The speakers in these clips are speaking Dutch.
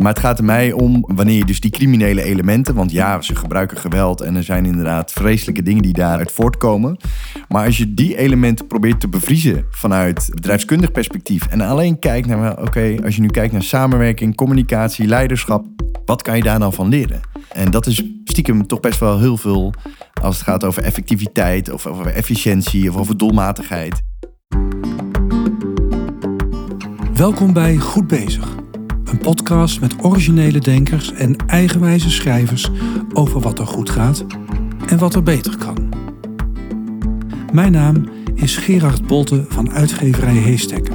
Maar het gaat er mij om wanneer je dus die criminele elementen, want ja, ze gebruiken geweld en er zijn inderdaad vreselijke dingen die daaruit voortkomen. Maar als je die elementen probeert te bevriezen vanuit bedrijfskundig perspectief en alleen kijkt naar, oké, als je nu kijkt naar samenwerking, communicatie, leiderschap, wat kan je daar nou van leren? En dat is stiekem toch best wel heel veel als het gaat over effectiviteit of over efficiëntie of over doelmatigheid. Welkom bij Goed Bezig. Een podcast met originele denkers en eigenwijze schrijvers over wat er goed gaat en wat er beter kan. Mijn naam is Gerard Bolte van uitgeverij Heestek.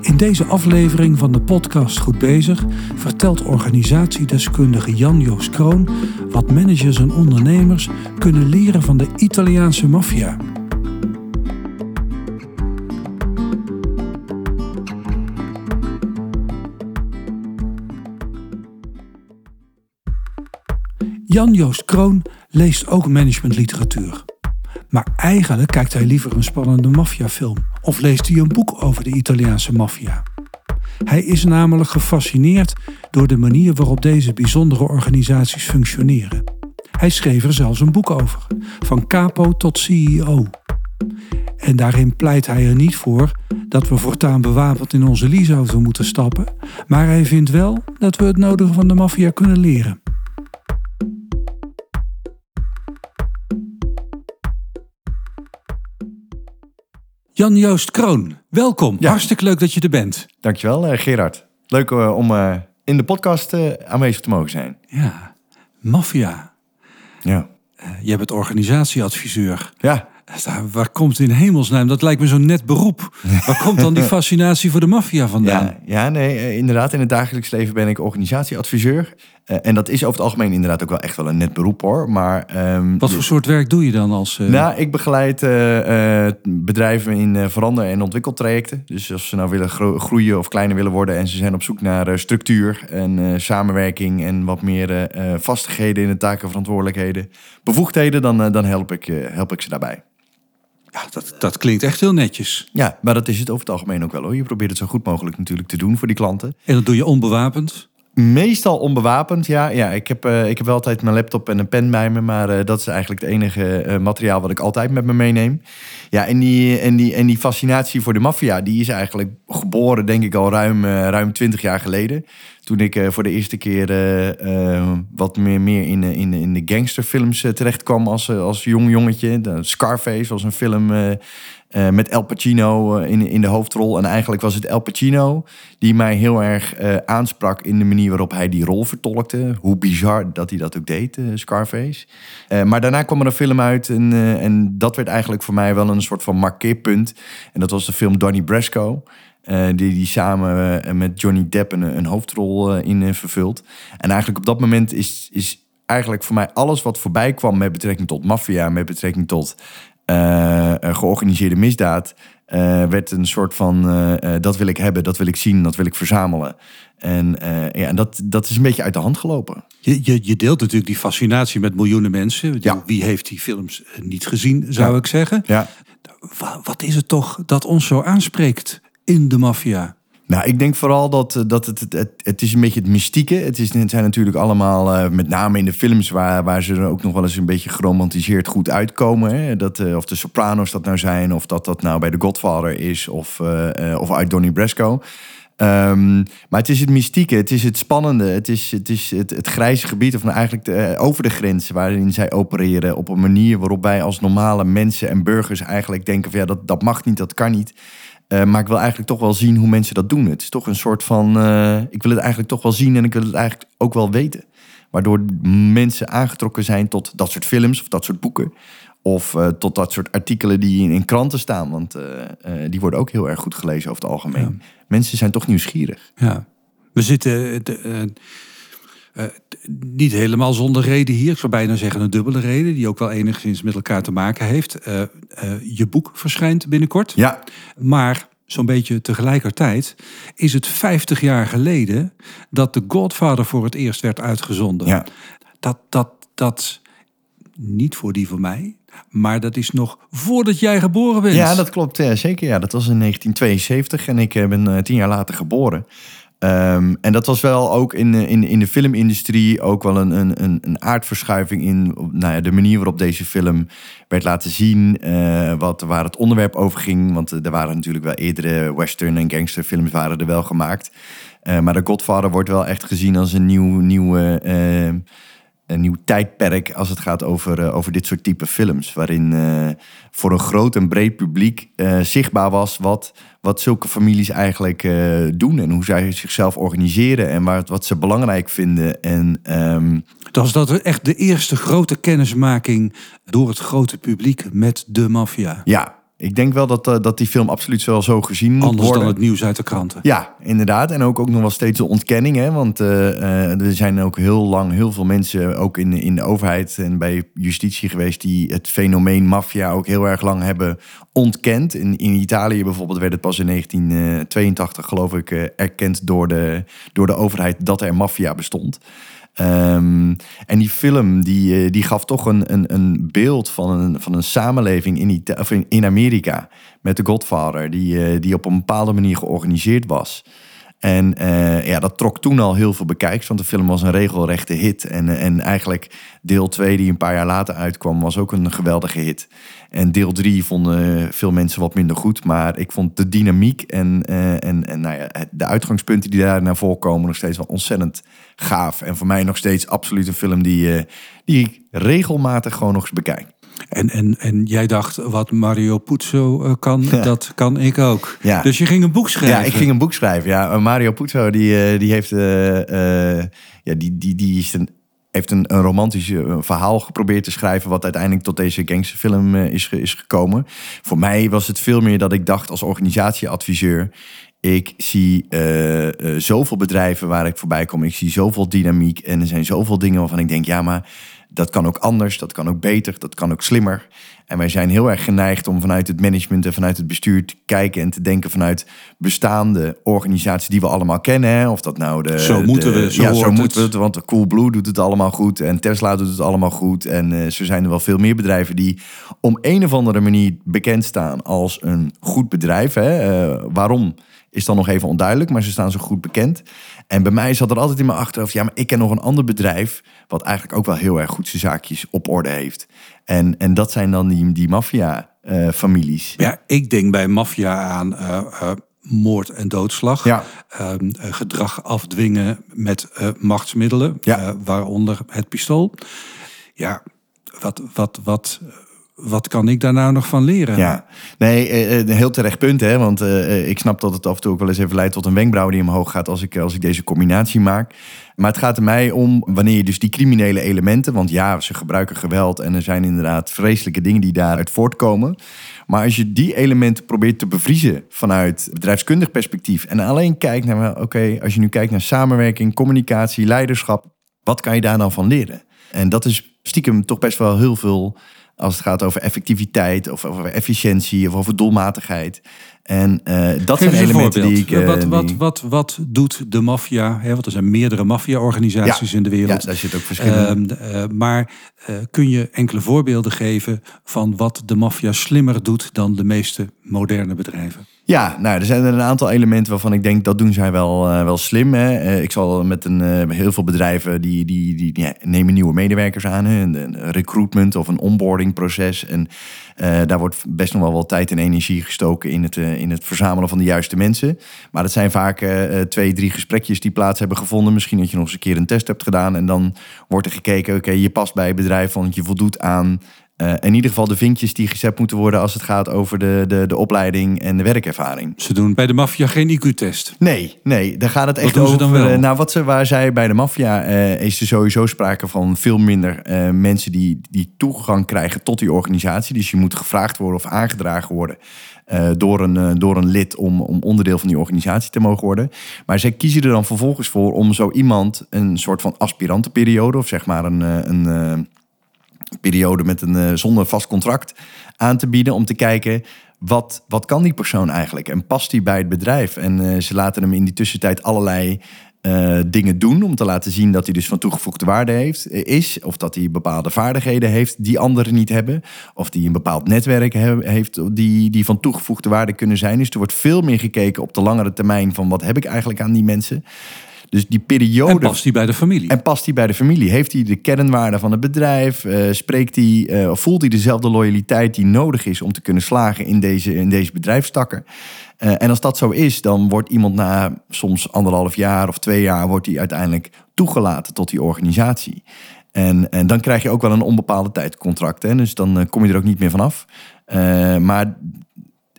In deze aflevering van de podcast Goed Bezig vertelt organisatiedeskundige Jan-Joos Kroon wat managers en ondernemers kunnen leren van de Italiaanse maffia. Jan-Joost Kroon leest ook managementliteratuur. Maar eigenlijk kijkt hij liever een spannende maffiafilm of leest hij een boek over de Italiaanse maffia. Hij is namelijk gefascineerd door de manier waarop deze bijzondere organisaties functioneren. Hij schreef er zelfs een boek over, van capo tot CEO. En daarin pleit hij er niet voor dat we voortaan bewapend in onze leaseauto moeten stappen, maar hij vindt wel dat we het nodige van de maffia kunnen leren. Jan-Joost Kroon, welkom. Ja. Hartstikke leuk dat je er bent. Dankjewel eh, Gerard. Leuk eh, om eh, in de podcast aanwezig te mogen zijn. Ja, maffia. Ja. Jij bent organisatieadviseur. Ja, Waar komt in hemelsnaam? Dat lijkt me zo'n net beroep. Waar komt dan die fascinatie voor de maffia vandaan? Ja, ja nee, inderdaad. In het dagelijks leven ben ik organisatieadviseur. Eh, en dat is over het algemeen inderdaad ook wel echt wel een net beroep hoor. Maar, ehm, Wat voor soort werk doe je dan als... eh, Nou, ik begeleid eh, bedrijven in verander- en ontwikkeltrajecten. Dus als ze nou willen gro- groeien of kleiner willen worden... en ze zijn op zoek naar structuur en samenwerking... en wat meer vastigheden in de taken en verantwoordelijkheden... bevoegdheden, dan, dan help, ik, help ik ze daarbij. ja, dat, dat klinkt echt heel netjes. Ja, maar dat is het over het algemeen ook wel hoor. Je probeert het zo goed mogelijk natuurlijk te doen voor die klanten. En dat doe je onbewapend. Meestal onbewapend, ja. ja ik, heb, eh, ik heb wel altijd mijn laptop en een pen bij me, maar eh, dat is eigenlijk het enige eh, materiaal wat ik altijd met me meeneem. Ja, en die, en die, en die fascinatie voor de maffia, die is eigenlijk geboren, denk ik, al ruim, ruim 20 jaar geleden. Toen ik eh, voor de eerste keer eh, eh, wat meer, meer in, in, in de gangsterfilms terecht kwam als, als jong jongetje. De Scarface was een film met El Pacino in, in de hoofdrol. En eigenlijk was het El Pacino die mij heel erg aansprak in de manier waarop hij die rol vertolkte. Hoe bizar dat hij dat ook deed, Scarface. Maar daarna kwam er een film uit en, en dat werd eigenlijk voor mij wel een soort van markeerpunt. En dat was de film Donnie Brasco. Eh, die, die samen eh, met Johnny Depp een, een hoofdrol eh, in vervult. En eigenlijk op dat moment is, is eigenlijk voor mij alles wat voorbij kwam met betrekking tot maffia, met betrekking tot georganiseerde misdaad, werd een soort van dat wil ik hebben, dat wil ik zien, dat wil ik verzamelen. En, ja, en dat, dat is een beetje uit de hand gelopen. Je, je, je deelt natuurlijk die fascinatie met miljoenen mensen. Ja. Wie heeft die films niet gezien, zou Ja. ik zeggen. Ja. Wa- Wat is het toch dat ons zo aanspreekt in de maffia? Nou, ik denk vooral dat, eh, dat het, het, het, is een beetje het mystieke. Het, is, het zijn natuurlijk allemaal, eh, met name in de films, waar, waar ze er ook nog wel eens een beetje geromantiseerd goed uitkomen. Hè? Dat, eh, of de Sopranos dat nou zijn, of dat dat nou bij The Godfather is, of, of uit Donnie Brasco. Ehm, maar het is het mystieke, het is het spannende, het is het, is het, het grijze gebied, of nou eigenlijk de, over de grens waarin zij opereren. Op een manier waarop wij als normale mensen en burgers eigenlijk denken: van ja, dat, dat mag niet, dat kan niet. Eh, maar ik wil eigenlijk toch wel zien hoe mensen dat doen. Het is toch een soort van. eh, ik wil het eigenlijk toch wel zien en ik wil het eigenlijk ook wel weten. Waardoor mensen aangetrokken zijn tot dat soort films of dat soort boeken. Of eh, tot dat soort artikelen die in, in kranten staan. Want die worden ook heel erg goed gelezen over het algemeen. Mensen zijn toch nieuwsgierig. Ja. We zitten eh, niet helemaal zonder reden hier. Ik zou bijna zeggen een dubbele reden, die ook wel enigszins met elkaar te maken heeft. Eh, eh, je boek verschijnt binnenkort. Ja, Maar zo'n beetje tegelijkertijd is het 50 jaar geleden dat The Godfather voor het eerst werd uitgezonden. ja. Dat, dat, dat, niet voor die van mij, maar dat is nog voordat jij geboren bent. ja dat klopt. Zeker. Ja, dat was in 1972 en ik ben tien jaar later geboren. Ehm, en dat was wel ook in, in, in de filmindustrie ook wel een, een, een aardverschuiving in nou ja, de manier waarop deze film werd laten zien. Uh, wat, waar het onderwerp over ging. Want er waren natuurlijk wel eerdere western- en gangsterfilms waren er wel gemaakt. Uh, maar The Godfather wordt wel echt gezien als een nieuw, nieuwe, een nieuw tijdperk als het gaat over, over dit soort type films. Waarin voor een groot en breed publiek zichtbaar was wat, wat zulke families eigenlijk doen. En hoe zij zichzelf organiseren en waar, wat ze belangrijk vinden. En, um... was dat echt de eerste grote kennismaking door het grote publiek met de maffia. Ja, ik denk wel dat, uh, dat die film absoluut wel zo gezien moet Anders worden. dan het nieuws uit de kranten. Ja, inderdaad. En ook, ook nog wel steeds de ontkenning. Hè? Want uh, uh, er zijn ook heel lang heel veel mensen, ook in, in de overheid en bij justitie geweest, die het fenomeen maffia ook heel erg lang hebben ontkend. In, in Italië bijvoorbeeld werd het pas in 1982, geloof ik, erkend door de, door de overheid dat er maffia bestond. Um, en die film die, die gaf toch een, een, een beeld van een, van een samenleving in, of in, Amerika met de Godfather, die, die op een bepaalde manier georganiseerd was. En uh, ja, dat trok toen al heel veel bekijks, want de film was een regelrechte hit. En, en eigenlijk deel 2, die een paar jaar later uitkwam, was ook een geweldige hit. En deel 3 vonden veel mensen wat minder goed. Maar ik vond de dynamiek en, uh, en, en nou ja, de uitgangspunten die daar naar voren komen nog steeds wel ontzettend gaaf. En voor mij nog steeds absoluut een film die, die ik regelmatig gewoon nog eens bekijk. En, en, en jij dacht, wat Mario Puzo uh, kan, ja. dat kan ik ook. Ja. Dus je ging een boek schrijven. Ja, ik ging een boek schrijven. Ja, Mario Puzo die, uh, die heeft, uh, ja, die, die, die is een, heeft een, een romantisch verhaal geprobeerd te schrijven... wat uiteindelijk tot deze gangsterfilm is, is gekomen. Voor mij was het veel meer dat ik dacht als organisatieadviseur... Ik zie uh, uh, zoveel bedrijven waar ik voorbij kom. Ik zie zoveel dynamiek. En er zijn zoveel dingen waarvan ik denk, ja, maar dat kan ook anders, dat kan ook beter, dat kan ook slimmer. En wij zijn heel erg geneigd om vanuit het management en vanuit het bestuur te kijken en te denken vanuit bestaande organisaties die we allemaal kennen. Hè? Of dat nou de. Zo moeten de, we. Zo ja, zo het. moeten we het. Want de Coolblue doet het allemaal goed. En Tesla doet het allemaal goed. En uh, zo zijn er wel veel meer bedrijven die om een of andere manier bekend staan als een goed bedrijf. Hè? Uh, waarom? Is dan nog even onduidelijk, maar ze staan zo goed bekend. En bij mij zat er altijd in mijn achterhoofd, ja, maar ik ken nog een ander bedrijf, wat eigenlijk ook wel heel erg goed zijn zaakjes op orde heeft. En, en dat zijn dan die, die maffia-families. Uh, ja, ik denk bij maffia aan uh, uh, moord en doodslag. Ja. gedrag afdwingen met machtsmiddelen, ja. waaronder het pistool. Ja, wat, wat, wat wat kan ik daar nou nog van leren? Ja, nee, een heel terecht punt. Hè? Want uh, ik snap dat het af en toe ook wel eens even leidt tot een wenkbrauw die omhoog gaat als ik, als ik deze combinatie maak. Maar het gaat er mij om wanneer je dus die criminele elementen, want ja, ze gebruiken geweld en er zijn inderdaad vreselijke dingen die daaruit voortkomen. Maar als je die elementen probeert te bevriezen vanuit bedrijfskundig perspectief en alleen kijkt naar, oké, als je nu kijkt naar samenwerking, communicatie, leiderschap, wat kan je daar nou van leren? En dat is stiekem toch best wel heel veel als het gaat over effectiviteit of over efficiëntie of over doelmatigheid. En uh, dat Geef zijn elementen voorbeeld. die ik. Uh, wat, wat, die... wat, wat doet de maffia? Want er zijn meerdere maffia-organisaties ja, in de wereld. Ja, daar zit ook verschillen. Uh, maar kun je enkele voorbeelden geven van wat de maffia slimmer doet dan de meeste moderne bedrijven? Ja, nou, er zijn er een aantal elementen waarvan ik denk dat doen zij wel, uh, wel slim. Hè. Uh, ik zal met een, uh, heel veel bedrijven die, die, die, die nemen nieuwe medewerkers aan. Hè. Een, recruitment of een onboarding proces. En daar wordt best nog wel wat tijd en energie gestoken in het, in het verzamelen van de juiste mensen. Maar het zijn vaak twee, drie gesprekjes die plaats hebben gevonden. Misschien dat je nog eens een keer een test hebt gedaan. En dan wordt er gekeken, oké, je past bij het bedrijf, want je voldoet aan uh, in ieder geval de vinkjes die gezet moeten worden als het gaat over de, de, de opleiding en de werkervaring. Ze doen bij de maffia geen IQ-test. Nee, nee, daar gaat het echt wat over. Dan wel? Uh, nou, wat ze, waar zij bij de maffia uh, is er sowieso sprake van veel minder mensen die, die toegang krijgen tot die organisatie. Dus je moet gevraagd worden of aangedragen worden. Door, een, door een lid om, om onderdeel van die organisatie te mogen worden. Maar zij kiezen er dan vervolgens voor om zo iemand een soort van aspirantenperiode, of zeg maar een, een periode met een uh, zonder vast contract aan te bieden om te kijken wat, wat kan die persoon eigenlijk en past die bij het bedrijf? En uh, ze laten hem in die tussentijd allerlei eh, dingen doen om te laten zien dat hij dus van toegevoegde waarde heeft, eh, is. Of dat hij bepaalde vaardigheden heeft die anderen niet hebben. Of die een bepaald netwerk he- heeft die, die van toegevoegde waarde kunnen zijn. Dus er wordt veel meer gekeken op de langere termijn van wat heb ik eigenlijk aan die mensen. Dus die periode. En past die bij de familie? En past hij bij de familie? Heeft hij de kernwaarden van het bedrijf? Eh, spreekt hij, eh, of voelt hij dezelfde loyaliteit die nodig is om te kunnen slagen in deze, in deze bedrijfstakken? Eh, en als dat zo is, dan wordt iemand na soms anderhalf jaar of twee jaar, wordt hij uiteindelijk toegelaten tot die organisatie. En, en dan krijg je ook wel een onbepaalde tijd contract. Hè? Dus dan kom je er ook niet meer vanaf. Maar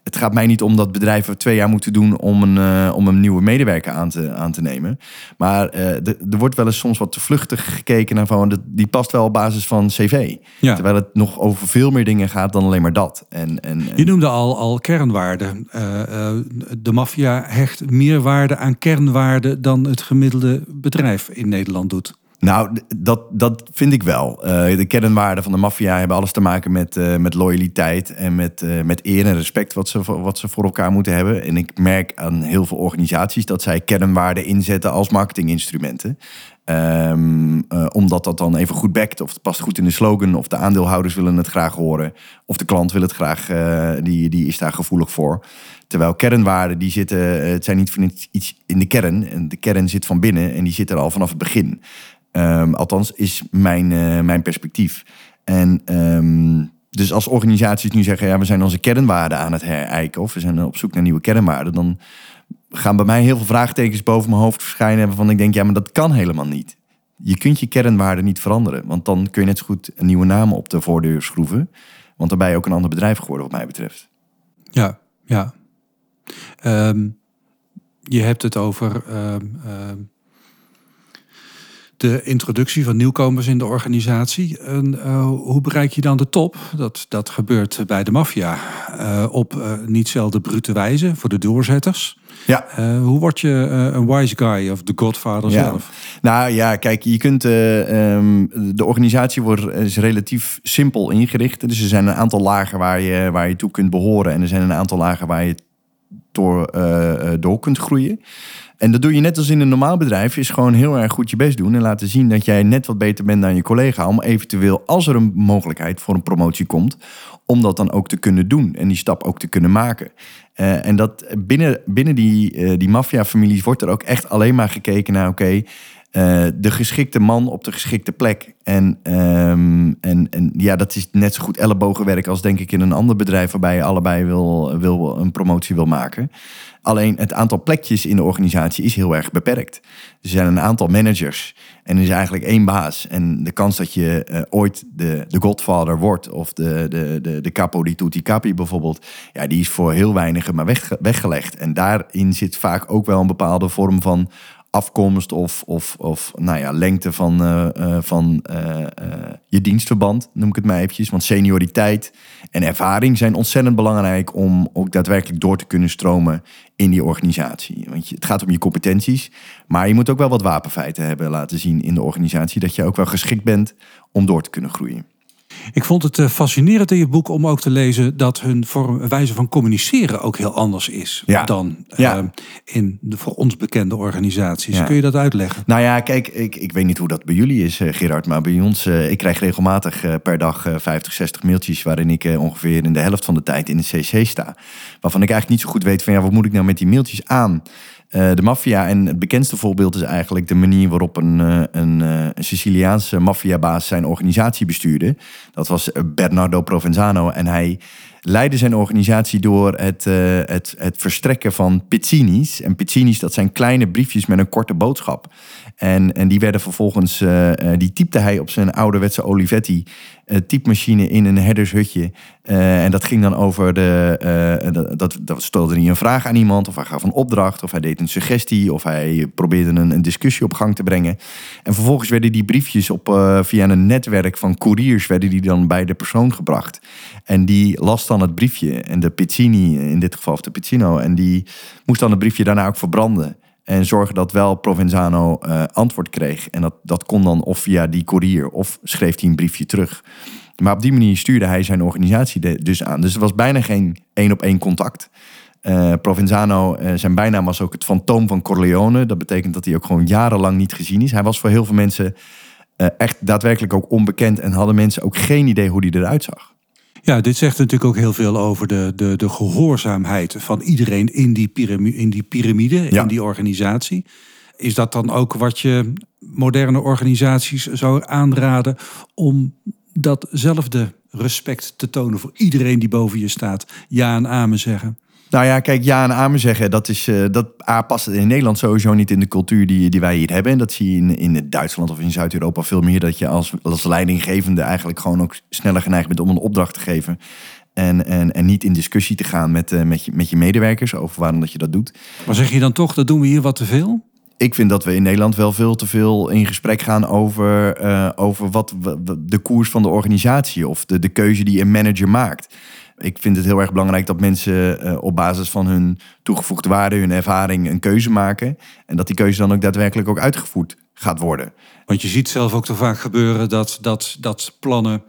het gaat mij niet om dat bedrijven twee jaar moeten doen om een, eh, om een nieuwe medewerker aan te, aan te nemen. Maar eh, de- er wordt wel eens soms wat te vluchtig gekeken naar van die past wel op basis van cv. Ja. Terwijl het nog over veel meer dingen gaat dan alleen maar dat. En, en, en- Je noemde al, al kernwaarden. Eh, de maffia hecht meer waarde aan kernwaarden dan het gemiddelde bedrijf in Nederland doet. Nou, dat, dat vind ik wel. Eh, de kernwaarden van de maffia hebben alles te maken met, eh, met loyaliteit en met, eh, met eer en respect wat ze, wat ze voor elkaar moeten hebben. En ik merk aan heel veel organisaties dat zij kernwaarden inzetten als marketinginstrumenten. Ehm, eh, omdat dat dan even goed backt, of het past goed in de slogan, of de aandeelhouders willen het graag horen, of de klant wil het graag, die, die is daar gevoelig voor. Terwijl kernwaarden, die zitten, het zijn niet van iets in de kern. En de kern zit van binnen en die zit er al vanaf het begin. Ehm, althans, is mijn, eh, mijn perspectief. En ehm, dus als organisaties nu zeggen, ja, we zijn onze kernwaarden aan het herijken, of we zijn op zoek naar nieuwe kernwaarden, dan gaan bij mij heel veel vraagtekens boven mijn hoofd verschijnen waarvan ik denk, ja, maar dat kan helemaal niet. Je kunt je kernwaarden niet veranderen, want dan kun je net zo goed een nieuwe naam op de voordeur schroeven. Want je ook een ander bedrijf geworden, wat mij betreft. Ja, ja. Ehm, je hebt het over de introductie van nieuwkomers in de organisatie. En, eh, hoe bereik je dan de top? Dat, dat gebeurt bij de maffia eh, op eh, niet zelden brute wijze voor de doorzetters. Ja. Hoe word je een wise guy of de godfather Ja. zelf? Nou ja, kijk, je kunt. eh, ehm, de organisatie wordt, is relatief simpel ingericht. Dus er zijn een aantal lagen waar je, waar je toe kunt behoren. En er zijn een aantal lagen waar je door, door kunt groeien. En dat doe je net als in een normaal bedrijf. Is gewoon heel erg goed je best doen. En laten zien dat jij net wat beter bent dan je collega. Om eventueel, als er een mogelijkheid voor een promotie komt. Om dat dan ook te kunnen doen. En die stap ook te kunnen maken. Eh, en dat binnen, binnen die, eh, die maffia-families wordt er ook echt alleen maar gekeken naar... oké, eh, de geschikte man op de geschikte plek. En, ehm, en, en ja, dat is net zo goed ellebogenwerk als denk ik in een ander bedrijf... waarbij je allebei wil, wil, een promotie wil maken. Alleen het aantal plekjes in de organisatie is heel erg beperkt. Er zijn een aantal managers en er is eigenlijk één baas. En de kans dat je eh, ooit de, de godfather wordt... of de, de, de, de capo di tutti capi bijvoorbeeld... ja, die is voor heel weinigen maar weg, weggelegd. En daarin zit vaak ook wel een bepaalde vorm van afkomst of, of, of nou ja, lengte van, eh, eh, van eh, je dienstverband, noem ik het maar eventjes. Want senioriteit en ervaring zijn ontzettend belangrijk om ook daadwerkelijk door te kunnen stromen in die organisatie. Want het gaat om je competenties, maar je moet ook wel wat wapenfeiten hebben laten zien in de organisatie, dat je ook wel geschikt bent om door te kunnen groeien. Ik vond het eh, fascinerend in je boek om ook te lezen dat hun vorm, wijze van communiceren ook heel anders is Ja. dan Ja. eh, in de voor ons bekende organisaties. Ja. Kun je dat uitleggen? Nou ja, kijk, ik, ik weet niet hoe dat bij jullie is, eh, Gerard. Maar bij ons, eh, ik krijg regelmatig per dag eh, 50, 60 mailtjes... waarin ik ongeveer in de helft van de tijd in de CC sta. Waarvan ik eigenlijk niet zo goed weet van... ja, wat moet ik nou met die mailtjes aan? Eh, de maffia, en het bekendste voorbeeld is eigenlijk de manier waarop een, eh, een, eh, een Siciliaanse maffiabaas zijn organisatie bestuurde. Dat was Bernardo Provenzano en hij leidde zijn organisatie door het, eh, het, het verstrekken van pizzini's. En pizzini's, dat zijn kleine briefjes met een korte boodschap. En, en die werden vervolgens, eh, die typte hij op zijn ouderwetse Olivetti eh, typemachine in een herdershutje. En dat ging dan over de, dat, dat, dat stelde hij een vraag aan iemand, of hij gaf een opdracht, of hij deed een suggestie, of hij probeerde een, een discussie op gang te brengen. En vervolgens werden die briefjes op, via een netwerk van couriers, werden die dan bij de persoon gebracht. En die las dan het briefje, en de Pizzini, in dit geval, of de Pizzino, en die moest dan het briefje daarna ook verbranden. En zorgen dat wel Provenzano eh, antwoord kreeg. En dat, dat kon dan of via die courier of schreef hij een briefje terug. Maar op die manier stuurde hij zijn organisatie de- dus aan. Dus er was bijna geen één op één contact. Uh, Provenzano, zijn bijnaam was ook het fantoom van Corleone. Dat betekent dat hij ook gewoon jarenlang niet gezien is. Hij was voor heel veel mensen echt daadwerkelijk ook onbekend en hadden mensen ook geen idee hoe hij eruit zag. Ja, dit zegt natuurlijk ook heel veel over de, de, de gehoorzaamheid van iedereen in die, piramide, in die piramide, in die organisatie. Is dat dan ook wat je moderne organisaties zou aanraden om datzelfde respect te tonen voor iedereen die boven je staat? Ja en amen zeggen. Nou ja, kijk, ja en amen zeggen, dat, is, uh, dat A, past in Nederland sowieso niet in de cultuur die, die wij hier hebben. En dat zie je in, in Duitsland of in Zuid-Europa veel meer. Dat je als, als leidinggevende eigenlijk gewoon ook sneller geneigd bent om een opdracht te geven. En, en, en niet in discussie te gaan met, uh, met, je, met je medewerkers over waarom dat je dat doet. Maar zeg je dan toch, dat doen we hier wat te veel? ik vind dat we in Nederland wel veel te veel in gesprek gaan over, uh, over wat de koers van de organisatie of de, de keuze die een manager maakt. Ik vind het heel erg belangrijk dat mensen uh, op basis van hun toegevoegde waarde, hun ervaring, een keuze maken. En dat die keuze dan ook daadwerkelijk ook uitgevoerd gaat worden. Want je ziet zelf ook te vaak gebeuren dat, dat, dat plannen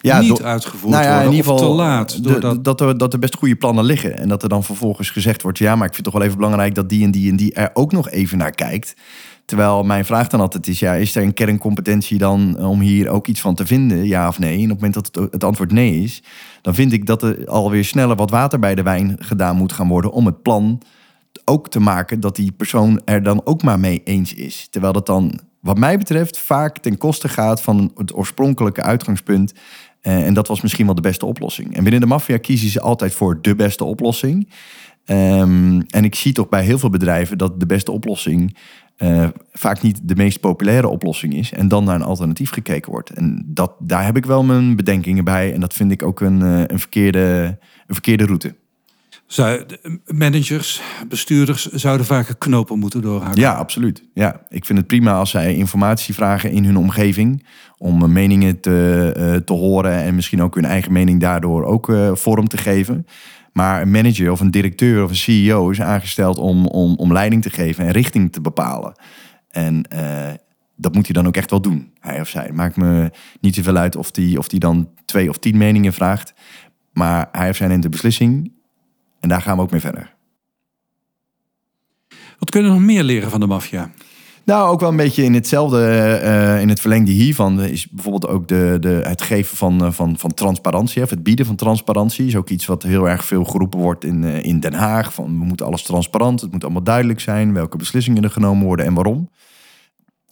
ja, niet uitgevoerd nou ja, worden in ieder geval, te laat. Doordat... dat, er, dat er best goede plannen liggen. En dat er dan vervolgens gezegd wordt... ja, maar ik vind het toch wel even belangrijk dat die en die en die er ook nog even naar kijkt. Terwijl mijn vraag dan altijd is... ja, is er een kerncompetentie dan om hier ook iets van te vinden? Ja of nee? En op het moment dat het, het antwoord nee is... dan vind ik dat er alweer sneller wat water bij de wijn gedaan moet gaan worden... om het plan ook te maken dat die persoon er dan ook maar mee eens is. Terwijl dat dan wat mij betreft vaak ten koste gaat van het oorspronkelijke uitgangspunt. Uh, en dat was misschien wel de beste oplossing. En binnen de maffia kiezen ze altijd voor de beste oplossing. Um, en ik zie toch bij heel veel bedrijven dat de beste oplossing uh, vaak niet de meest populaire oplossing is. En dan naar een alternatief gekeken wordt. En dat, daar heb ik wel mijn bedenkingen bij. En dat vind ik ook een, uh, een, verkeerde, een verkeerde route managers, bestuurders zouden vaker knopen moeten doorhakken. Ja, absoluut. Ja, ik vind het prima als zij informatie vragen in hun omgeving. Om meningen te, uh, te horen en misschien ook hun eigen mening daardoor ook vorm te geven. Maar een manager of een directeur of een CEO is aangesteld om, om, om leiding te geven en richting te bepalen. En uh, dat moet hij dan ook echt wel doen, hij of zij. Maakt me niet zoveel uit of hij of die dan twee of tien meningen vraagt. Maar hij of zij neemt de beslissing en daar gaan we ook mee verder. Wat kunnen we nog meer leren van de maffia? Nou, ook wel een beetje in hetzelfde, uh, in het verlengde hiervan, is bijvoorbeeld ook de, de, het geven van, van, van transparantie, of het bieden van transparantie. Is ook iets wat heel erg veel geroepen wordt in, in Den Haag. Van we moeten alles transparant, het moet allemaal duidelijk zijn, welke beslissingen er genomen worden en waarom.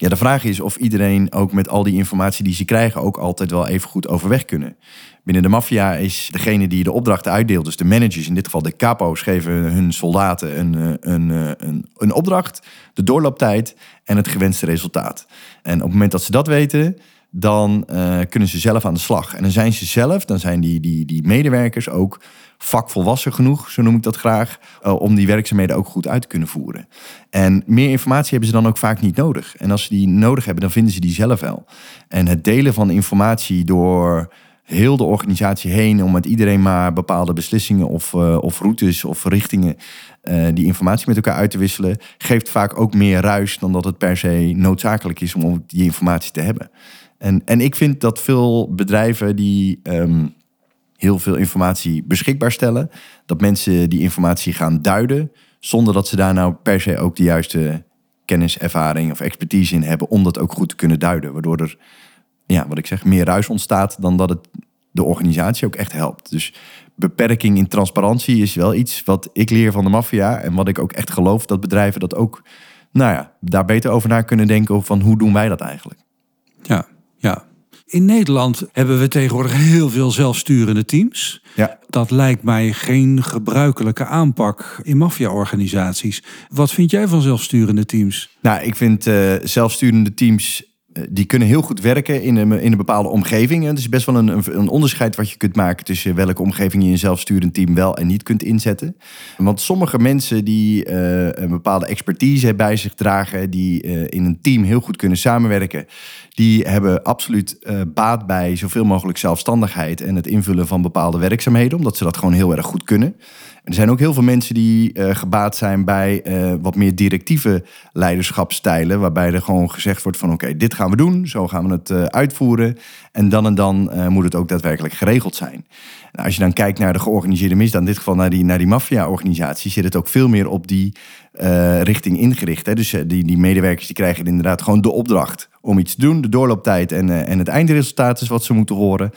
Ja, de vraag is of iedereen ook met al die informatie die ze krijgen ook altijd wel even goed overweg kunnen. Binnen de maffia is degene die de opdrachten uitdeelt, dus de managers, in dit geval de capo's, geven hun soldaten een, eh, een, eh, een, een opdracht, de doorlooptijd en het gewenste resultaat. En op het moment dat ze dat weten, dan uh, kunnen ze zelf aan de slag. En dan zijn ze zelf, dan zijn die, die, die medewerkers ook vakvolwassen genoeg, zo noem ik dat graag, uh, om die werkzaamheden ook goed uit te kunnen voeren. En meer informatie hebben ze dan ook vaak niet nodig. En als ze die nodig hebben, dan vinden ze die zelf wel. En het delen van informatie door heel de organisatie heen om met iedereen maar bepaalde beslissingen of, uh, of routes of richtingen uh, die informatie met elkaar uit te wisselen, geeft vaak ook meer ruis dan dat het per se noodzakelijk is om die informatie te hebben. En, en ik vind dat veel bedrijven die um, heel veel informatie beschikbaar stellen, dat mensen die informatie gaan duiden, zonder dat ze daar nou per se ook de juiste kennis, ervaring of expertise in hebben om dat ook goed te kunnen duiden. Waardoor er, ja, wat ik zeg, meer ruis ontstaat dan dat het de organisatie ook echt helpt. Dus beperking in transparantie is wel iets wat ik leer van de maffia en wat ik ook echt geloof dat bedrijven dat ook, nou ja, daar beter over na kunnen denken van hoe doen wij dat eigenlijk. Ja, ja. In Nederland hebben we tegenwoordig heel veel zelfsturende teams. Ja. Dat lijkt mij geen gebruikelijke aanpak in maffia-organisaties. Wat vind jij van zelfsturende teams? Nou, ik vind uh, zelfsturende teams eh, die kunnen heel goed werken in een, in een bepaalde omgeving. Het is best wel een, een, onderscheid wat je kunt maken tussen welke omgeving je een zelfsturend team wel en niet kunt inzetten. Want sommige mensen die uh, een bepaalde expertise bij zich dragen, die uh, in een team heel goed kunnen samenwerken, die hebben absoluut baat bij zoveel mogelijk zelfstandigheid en het invullen van bepaalde werkzaamheden, omdat ze dat gewoon heel erg goed kunnen. Er zijn ook heel veel mensen die uh, gebaat zijn bij uh, wat meer directieve leiderschapstijlen. Waarbij er gewoon gezegd wordt van oké, dit gaan we doen, zo gaan we het uh, uitvoeren. En dan en dan moet het ook daadwerkelijk geregeld zijn. Nou, als je dan kijkt naar de georganiseerde misdaad, in dit geval naar die, naar die maffia-organisatie, zit het ook veel meer op die richting ingericht. Hè? Dus die, die medewerkers die krijgen inderdaad gewoon de opdracht om iets te doen. De doorlooptijd en, en het eindresultaat is wat ze moeten horen.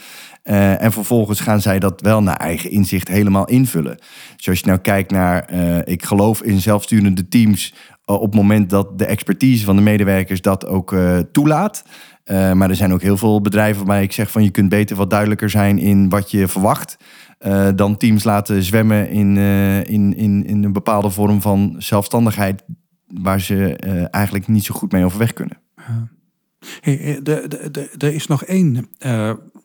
Uh, en vervolgens gaan zij dat wel naar eigen inzicht helemaal invullen. Dus als je nou kijkt naar, uh, ik geloof in zelfsturende teams op het moment dat de expertise van de medewerkers dat ook toelaat. maar er zijn ook heel veel bedrijven waarbij ik zeg van je kunt beter wat duidelijker zijn in wat je verwacht. dan teams laten zwemmen in, in, in, in een bepaalde vorm van zelfstandigheid waar ze eigenlijk niet zo goed mee overweg kunnen. Hey, er is nog één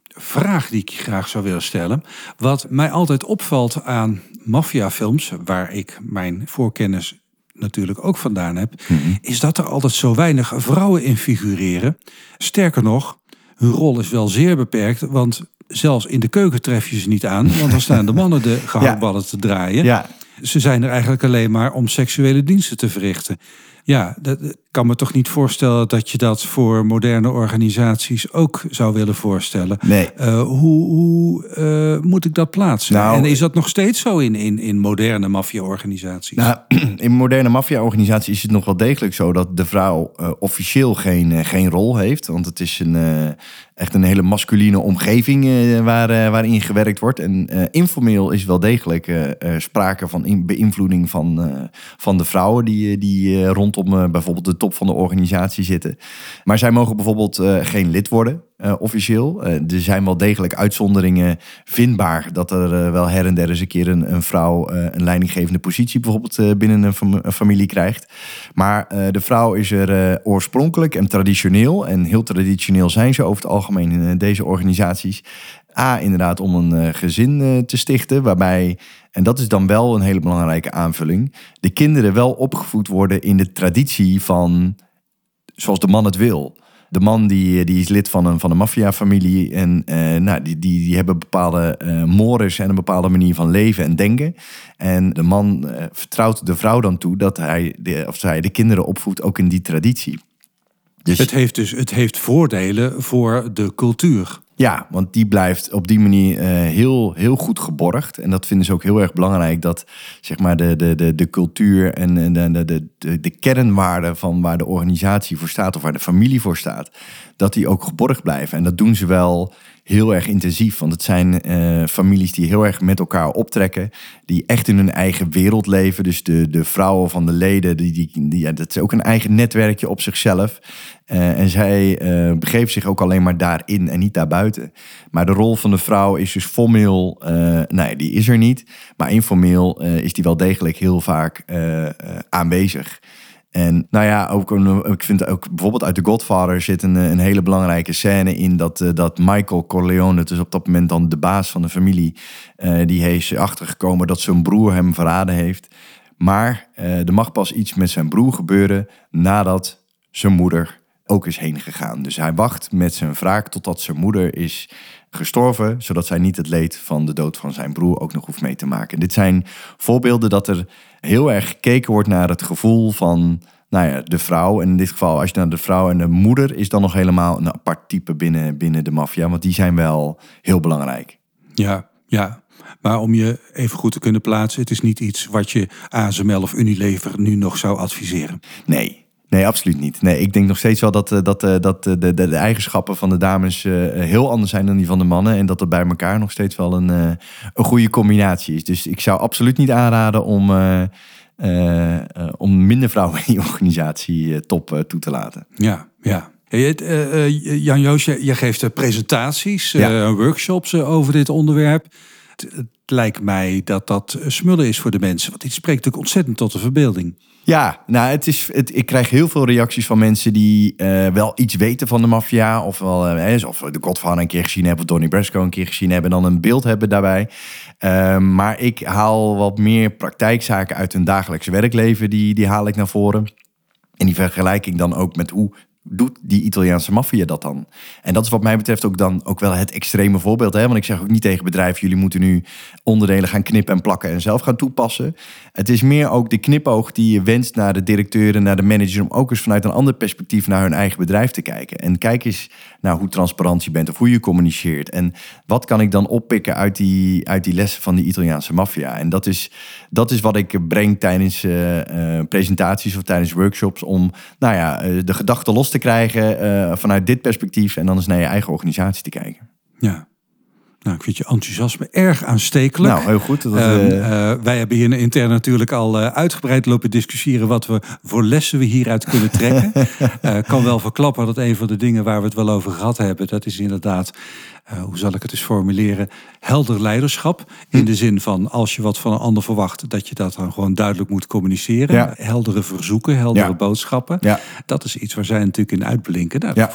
vraag die ik graag zou willen stellen. Wat mij altijd opvalt aan maffiafilms, waar ik mijn voorkennis natuurlijk ook vandaan heb, mhm. is dat er altijd zo weinig vrouwen in figureren. Sterker nog, hun rol is wel zeer beperkt, want zelfs in de keuken tref je ze niet aan, want dan staan de mannen de gehaktballen te draaien. Ja. Ze zijn er eigenlijk alleen maar om seksuele diensten te verrichten. Ja, dat kan me toch niet voorstellen dat je dat voor moderne organisaties ook zou willen voorstellen. Nee. Uh, hoe hoe uh, moet ik dat plaatsen? Nou, en is dat nog steeds zo in, in, in moderne maffia-organisaties? Nou, in moderne maffia-organisaties is het nog wel degelijk zo dat de vrouw officieel geen, geen rol heeft. Want het is een, echt een hele masculine omgeving waar, waarin gewerkt wordt. En informeel is wel degelijk sprake van beïnvloeding van, van de vrouwen die, die rondom bijvoorbeeld de top van de organisatie zitten. Maar zij mogen bijvoorbeeld uh, geen lid worden, uh, officieel. Uh, er zijn wel degelijk uitzonderingen vindbaar dat er wel her en der eens een keer een, vrouw een leidinggevende positie bijvoorbeeld binnen een, een, familie krijgt. Maar de vrouw is er oorspronkelijk en traditioneel, en heel traditioneel zijn ze over het algemeen in deze organisaties. A, inderdaad om een gezin te stichten, waarbij en dat is dan wel een hele belangrijke aanvulling. De kinderen wel opgevoed worden in de traditie van zoals de man het wil. De man die, die is lid van een, van een maffiafamilie. En nou, die, die, die hebben bepaalde uh, mores en een bepaalde manier van leven en denken. En de man vertrouwt de vrouw dan toe dat hij de, of zij de kinderen opvoedt ook in die traditie. Dus... Het heeft dus het heeft voordelen voor de cultuur. Ja, want die blijft op die manier uh, heel, heel goed geborgd. En dat vinden ze ook heel erg belangrijk. Dat zeg maar de, de, de, de cultuur en de, de, de, de, de kernwaarden van waar de organisatie voor staat of waar de familie voor staat, dat die ook geborgd blijven. En dat doen ze wel heel erg intensief. Want het zijn uh, families die heel erg met elkaar optrekken. Die echt in hun eigen wereld leven. Dus de, de vrouwen van de leden, die, die, die, ja, dat is ook een eigen netwerkje op zichzelf. Uh, en zij uh, begeeft zich ook alleen maar daarin en niet daarbuiten. Maar de rol van de vrouw is dus formeel, nee, die is er niet. Maar informeel is die wel degelijk heel vaak aanwezig. En nou ja, ook ik vind ook bijvoorbeeld uit The Godfather zit een, een hele belangrijke scène in dat, dat Michael Corleone, dus op dat moment dan de baas van de familie, uh, die heeft achtergekomen dat zijn broer hem verraden heeft. Maar er mag pas iets met zijn broer gebeuren nadat zijn moeder ook is heen gegaan. Dus hij wacht met zijn wraak totdat zijn moeder is gestorven, zodat zij niet het leed van de dood van zijn broer ook nog hoeft mee te maken. Dit zijn voorbeelden dat er heel erg gekeken wordt naar het gevoel van nou ja, de vrouw. En in dit geval, als je naar de vrouw en de moeder, is dan nog helemaal een apart type binnen, binnen de maffia. Want die zijn wel heel belangrijk. Ja, ja. Maar om je even goed te kunnen plaatsen, het is niet iets wat je ASML of Unilever nu nog zou adviseren. Nee, Nee, absoluut niet. Nee, ik denk nog steeds wel dat, eh, dat, eh, dat eh, de, de, de eigenschappen van de dames heel anders zijn dan die van de mannen. En dat er bij elkaar nog steeds wel een, een goede combinatie is. Dus ik zou absoluut niet aanraden om, om minder vrouwen in die organisatie top toe te laten. Ja, ja. Jan Joos, je geeft presentaties, ja. workshops over dit onderwerp. Het, lijkt mij dat dat smullen is voor de mensen. Want dit spreekt natuurlijk ontzettend tot de verbeelding. Ja, nou, het is, ik krijg heel veel reacties van mensen die uh, wel iets weten van de maffia. Of, wel, uh, of de Godfather een keer gezien hebben, of Donnie Brasco een keer gezien hebben. En dan een beeld hebben daarbij. Uh, maar ik haal wat meer praktijkzaken uit hun dagelijkse werkleven. Die, die haal ik naar voren. En die vergelijk ik dan ook met hoe doet die Italiaanse maffia dat dan? En dat is wat mij betreft ook dan ook wel het extreme voorbeeld. Hè? Want ik zeg ook niet tegen bedrijven, jullie moeten nu onderdelen gaan knippen en plakken en zelf gaan toepassen. Het is meer ook de knipoog die je wenst naar de directeuren, naar de manager, om ook eens vanuit een ander perspectief naar hun eigen bedrijf te kijken. En kijk eens naar hoe transparant je bent of hoe je communiceert. En wat kan ik dan oppikken uit die, uit die lessen van die Italiaanse maffia? En dat is, dat is wat ik breng tijdens uh, presentaties of tijdens workshops om nou ja, uh, de gedachten los te krijgen uh, vanuit dit perspectief en dan eens naar je eigen organisatie te kijken. Ja. Nou, ik vind je enthousiasme erg aanstekelijk. Nou, heel goed. Dat, uh, uh, wij hebben hier intern natuurlijk al uitgebreid lopen discussiëren wat we voor lessen we hieruit kunnen trekken. Ik kan wel verklappen dat een van de dingen waar we het wel over gehad hebben, dat is inderdaad uh, hoe zal ik het eens formuleren, helder leiderschap. In de zin van als je wat van een ander verwacht, dat je dat dan gewoon duidelijk moet communiceren. Ja. Heldere verzoeken, heldere Ja. boodschappen. Ja. Dat is iets waar zij natuurlijk in uitblinken. Nou,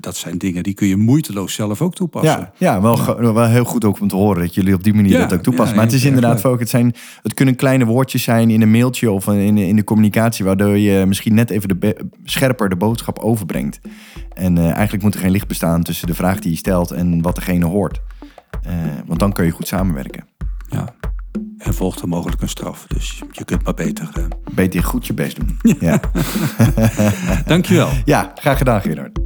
dat zijn dingen die kun je moeiteloos zelf ook toepassen. Ja, ja, wel, wel heel goed ook om te horen dat jullie op die manier dat ook toepassen. maar het is inderdaad ook, het, zijn, het kunnen kleine woordjes zijn in een mailtje of in, in de communicatie, waardoor je misschien net even de scherper de boodschap overbrengt. En eh, eigenlijk moet er geen licht bestaan tussen de vraag die je stelt en wat degene hoort. Eh, want dan kun je goed samenwerken. Ja. En volgt er mogelijk een straf. Dus je kunt maar beter. eh. Beter goed je best doen. Ja, Dankjewel. ja graag gedaan Gerard.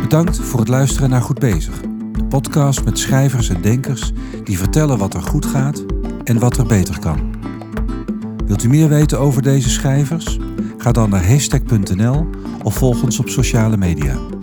Bedankt voor het luisteren naar Goed Bezig. De podcast met schrijvers en denkers die vertellen wat er goed gaat en wat er beter kan. Wilt u meer weten over deze schrijvers? Ga dan naar hashtag.nl of volg ons op sociale media.